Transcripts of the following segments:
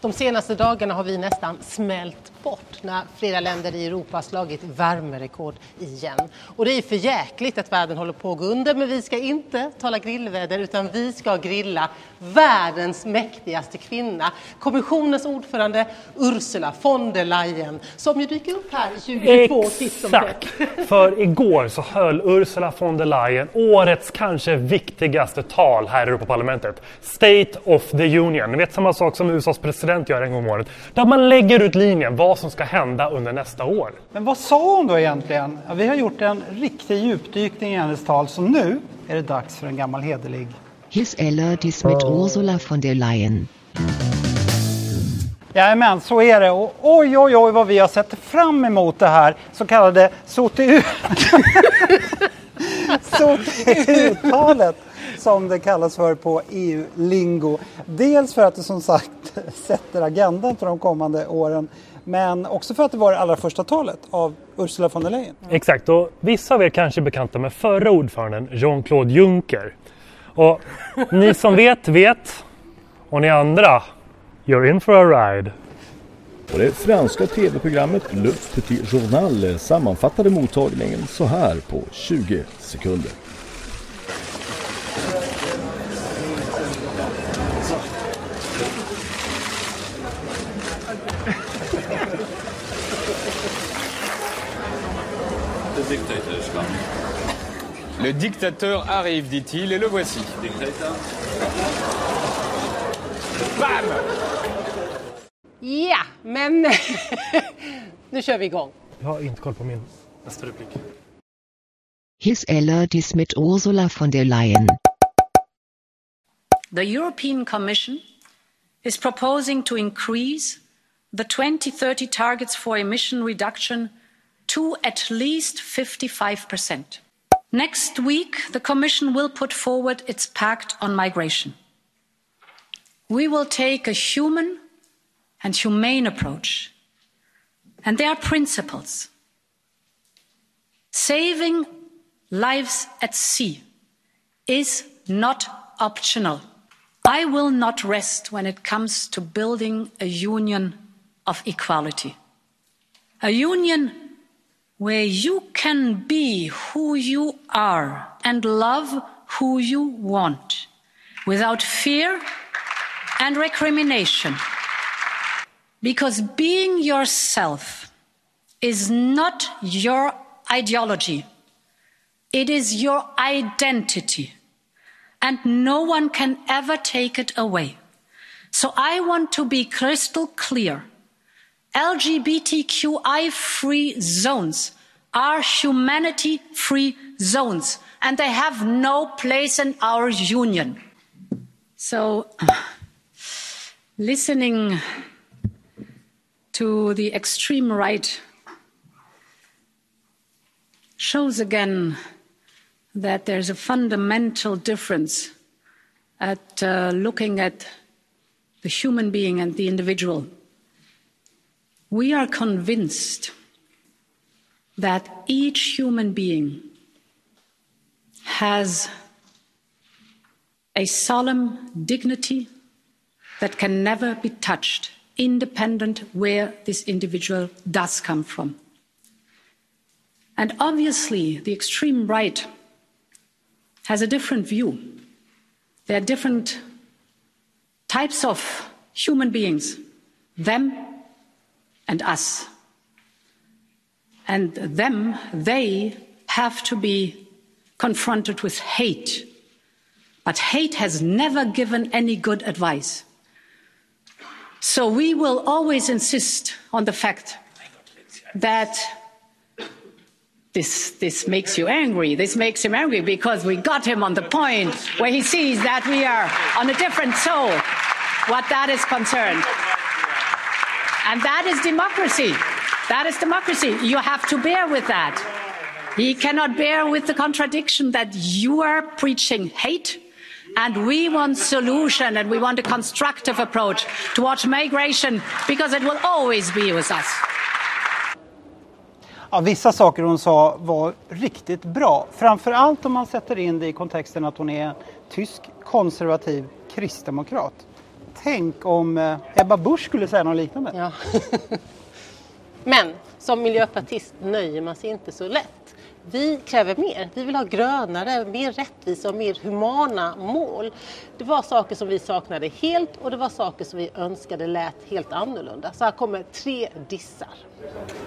De senaste dagarna har vi nästan smält bort när flera länder i Europa har slagit värmerekord igen. Och det är för jäkligt att världen håller på att gå under men vi ska inte tala grillväder utan vi ska grilla världens mäktigaste kvinna, kommissionens ordförande Ursula von der Leyen som ju dyker upp här 2022 Exakt! För igår så höll Ursula von der Leyen årets kanske viktigaste tal här i Europaparlamentet. State of the Union. Ni vet samma sak som USAs president gör en gång om året. Där man lägger ut linjen vad som ska hända under nästa år. Men vad sa hon då egentligen? Ja, vi har gjort en riktig djupdykning i hennes tal så nu är det dags för en gammal hederlig His eller dies mit Ursula von der Leyen. Jajamän, så är det. Och oj, oj, oj vad vi har sett fram emot det här så kallade SOTU-talet som det kallas för på EU-lingo. Dels för att det som sagt sätter agendan för de kommande åren men också för att det var det allra första talet av Ursula von der Leyen. Exakt, och vissa av er kanske är bekanta med förra ordföranden Jean-Claude Juncker. Och ni som vet, vet. Och ni andra, you're in for a ride. Och det franska tv-programmet Le Petit Journal sammanfattade mottagningen så här på 20 sekunder. Le dictateur arrive, dit-il, et le voici. Bam Ja, men nu kör vi igång. Jag har inte koll på min nästa replik. His eller dies mit Ursula von der Leyen. The European Commission is proposing to increase the 2030 targets for emission reduction to at least 55%. Next week, the Commission will put forward its pact on migration. We will take a human and humane approach. And there are principles. Saving lives at sea is not optional. I will not rest when it comes to building a union of equality. A union where you can be who you are and love who you want without fear and recrimination. Because being yourself is not your ideology. It is your identity. And no one can ever take it away. So I want to be crystal clear. LGBTQI free zones are humanity free zones and they have no place in our union. So, listening to the extreme right shows again that there's a fundamental difference at uh, looking at the human being and the individual. We are convinced that each human being has a solemn dignity that can never be touched, independent where this individual does come from. And obviously, the extreme right has a different view. There are different types of human beings, them and us. And them, they have to be confronted with hate. But hate has never given any good advice. So we will always insist on the fact that this, this makes you angry. This makes him angry because we got him on the point where he sees that we are on a different soul, what that is concerned. And that is democracy. That is democracy. You have to bear with that. He cannot bear with the contradiction that you are preaching hate and we want solution and we want a constructive approach towards migration because it will always be with us. Ja, vissa saker hon sa var riktigt bra. Framför allt om man sätter in det i kontexten att hon är en tysk konservativ kristdemokrat. Tänk om eh, Ebba Busch skulle säga något liknande. Ja. Men som miljöpartist nöjer man sig inte så lätt. Vi kräver mer. Vi vill ha grönare, mer rättvisa och mer humana mål. Det var saker som vi saknade helt och det var saker som vi önskade lät helt annorlunda. Så här kommer tre dissar.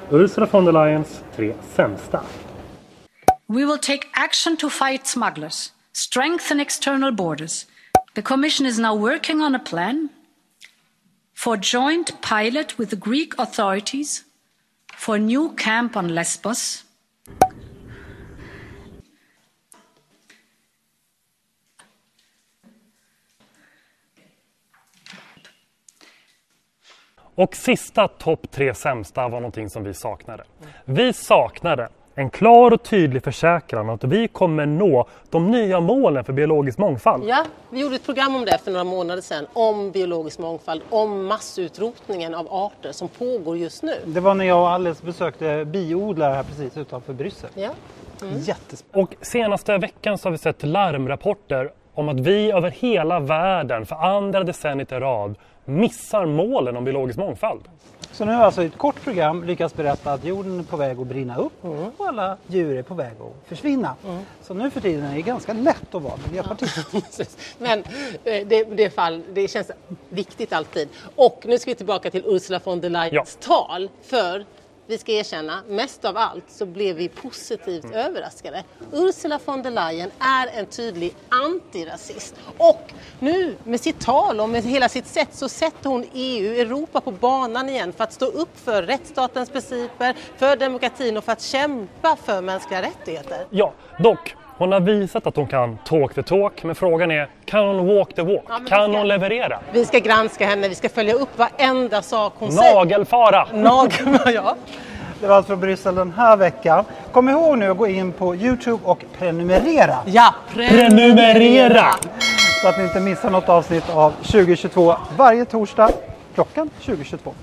Ursula von der Leyens tre sämsta. We will take action to fight smugglers, strengthen external borders. The Commission is now working on a plan for joint pilot with the Greek authorities for a new camp on Lesbos. Och sista topp tre sämsta var någonting som vi saknade. Vi saknade en klar och tydlig försäkran att vi kommer nå de nya målen för biologisk mångfald. Ja, vi gjorde ett program om det för några månader sedan, om biologisk mångfald, om massutrotningen av arter som pågår just nu. Det var när jag och Alice besökte biodlare här precis utanför Bryssel. Ja. Jättespännande. Och senaste veckan så har vi sett larmrapporter om att vi över hela världen för andra decenniet i rad missar målen om biologisk mångfald. Så nu har alltså i ett kort program lyckats berätta att jorden är på väg att brinna upp och alla djur är på väg att försvinna. Så nu för tiden är det ganska lätt att vara miljöpartist. Precis. Men eh, det, det, fall, det känns viktigt alltid. Och nu ska vi tillbaka till Ursula von der Leyens tal. För vi ska erkänna, mest av allt så blev vi positivt överraskade. Ursula von der Leyen är en tydlig antirasist. Och nu med sitt tal och med hela sitt sätt så sätter hon EU, Europa på banan igen för att stå upp för rättsstatens principer, för demokratin och för att kämpa för mänskliga rättigheter. Ja, dock. Hon har visat att hon kan talk the talk, men frågan är, kan hon walk the walk? Ja, kan ska- hon leverera? Vi ska granska henne, vi ska följa upp varenda sak hon säger. Nagelfara! Nagel, ja. Det var allt från Bryssel den här veckan. Kom ihåg nu att gå in på Youtube och prenumerera Ja, Prenumerera! så att ni inte missar något avsnitt av 2022 varje torsdag klockan 2022.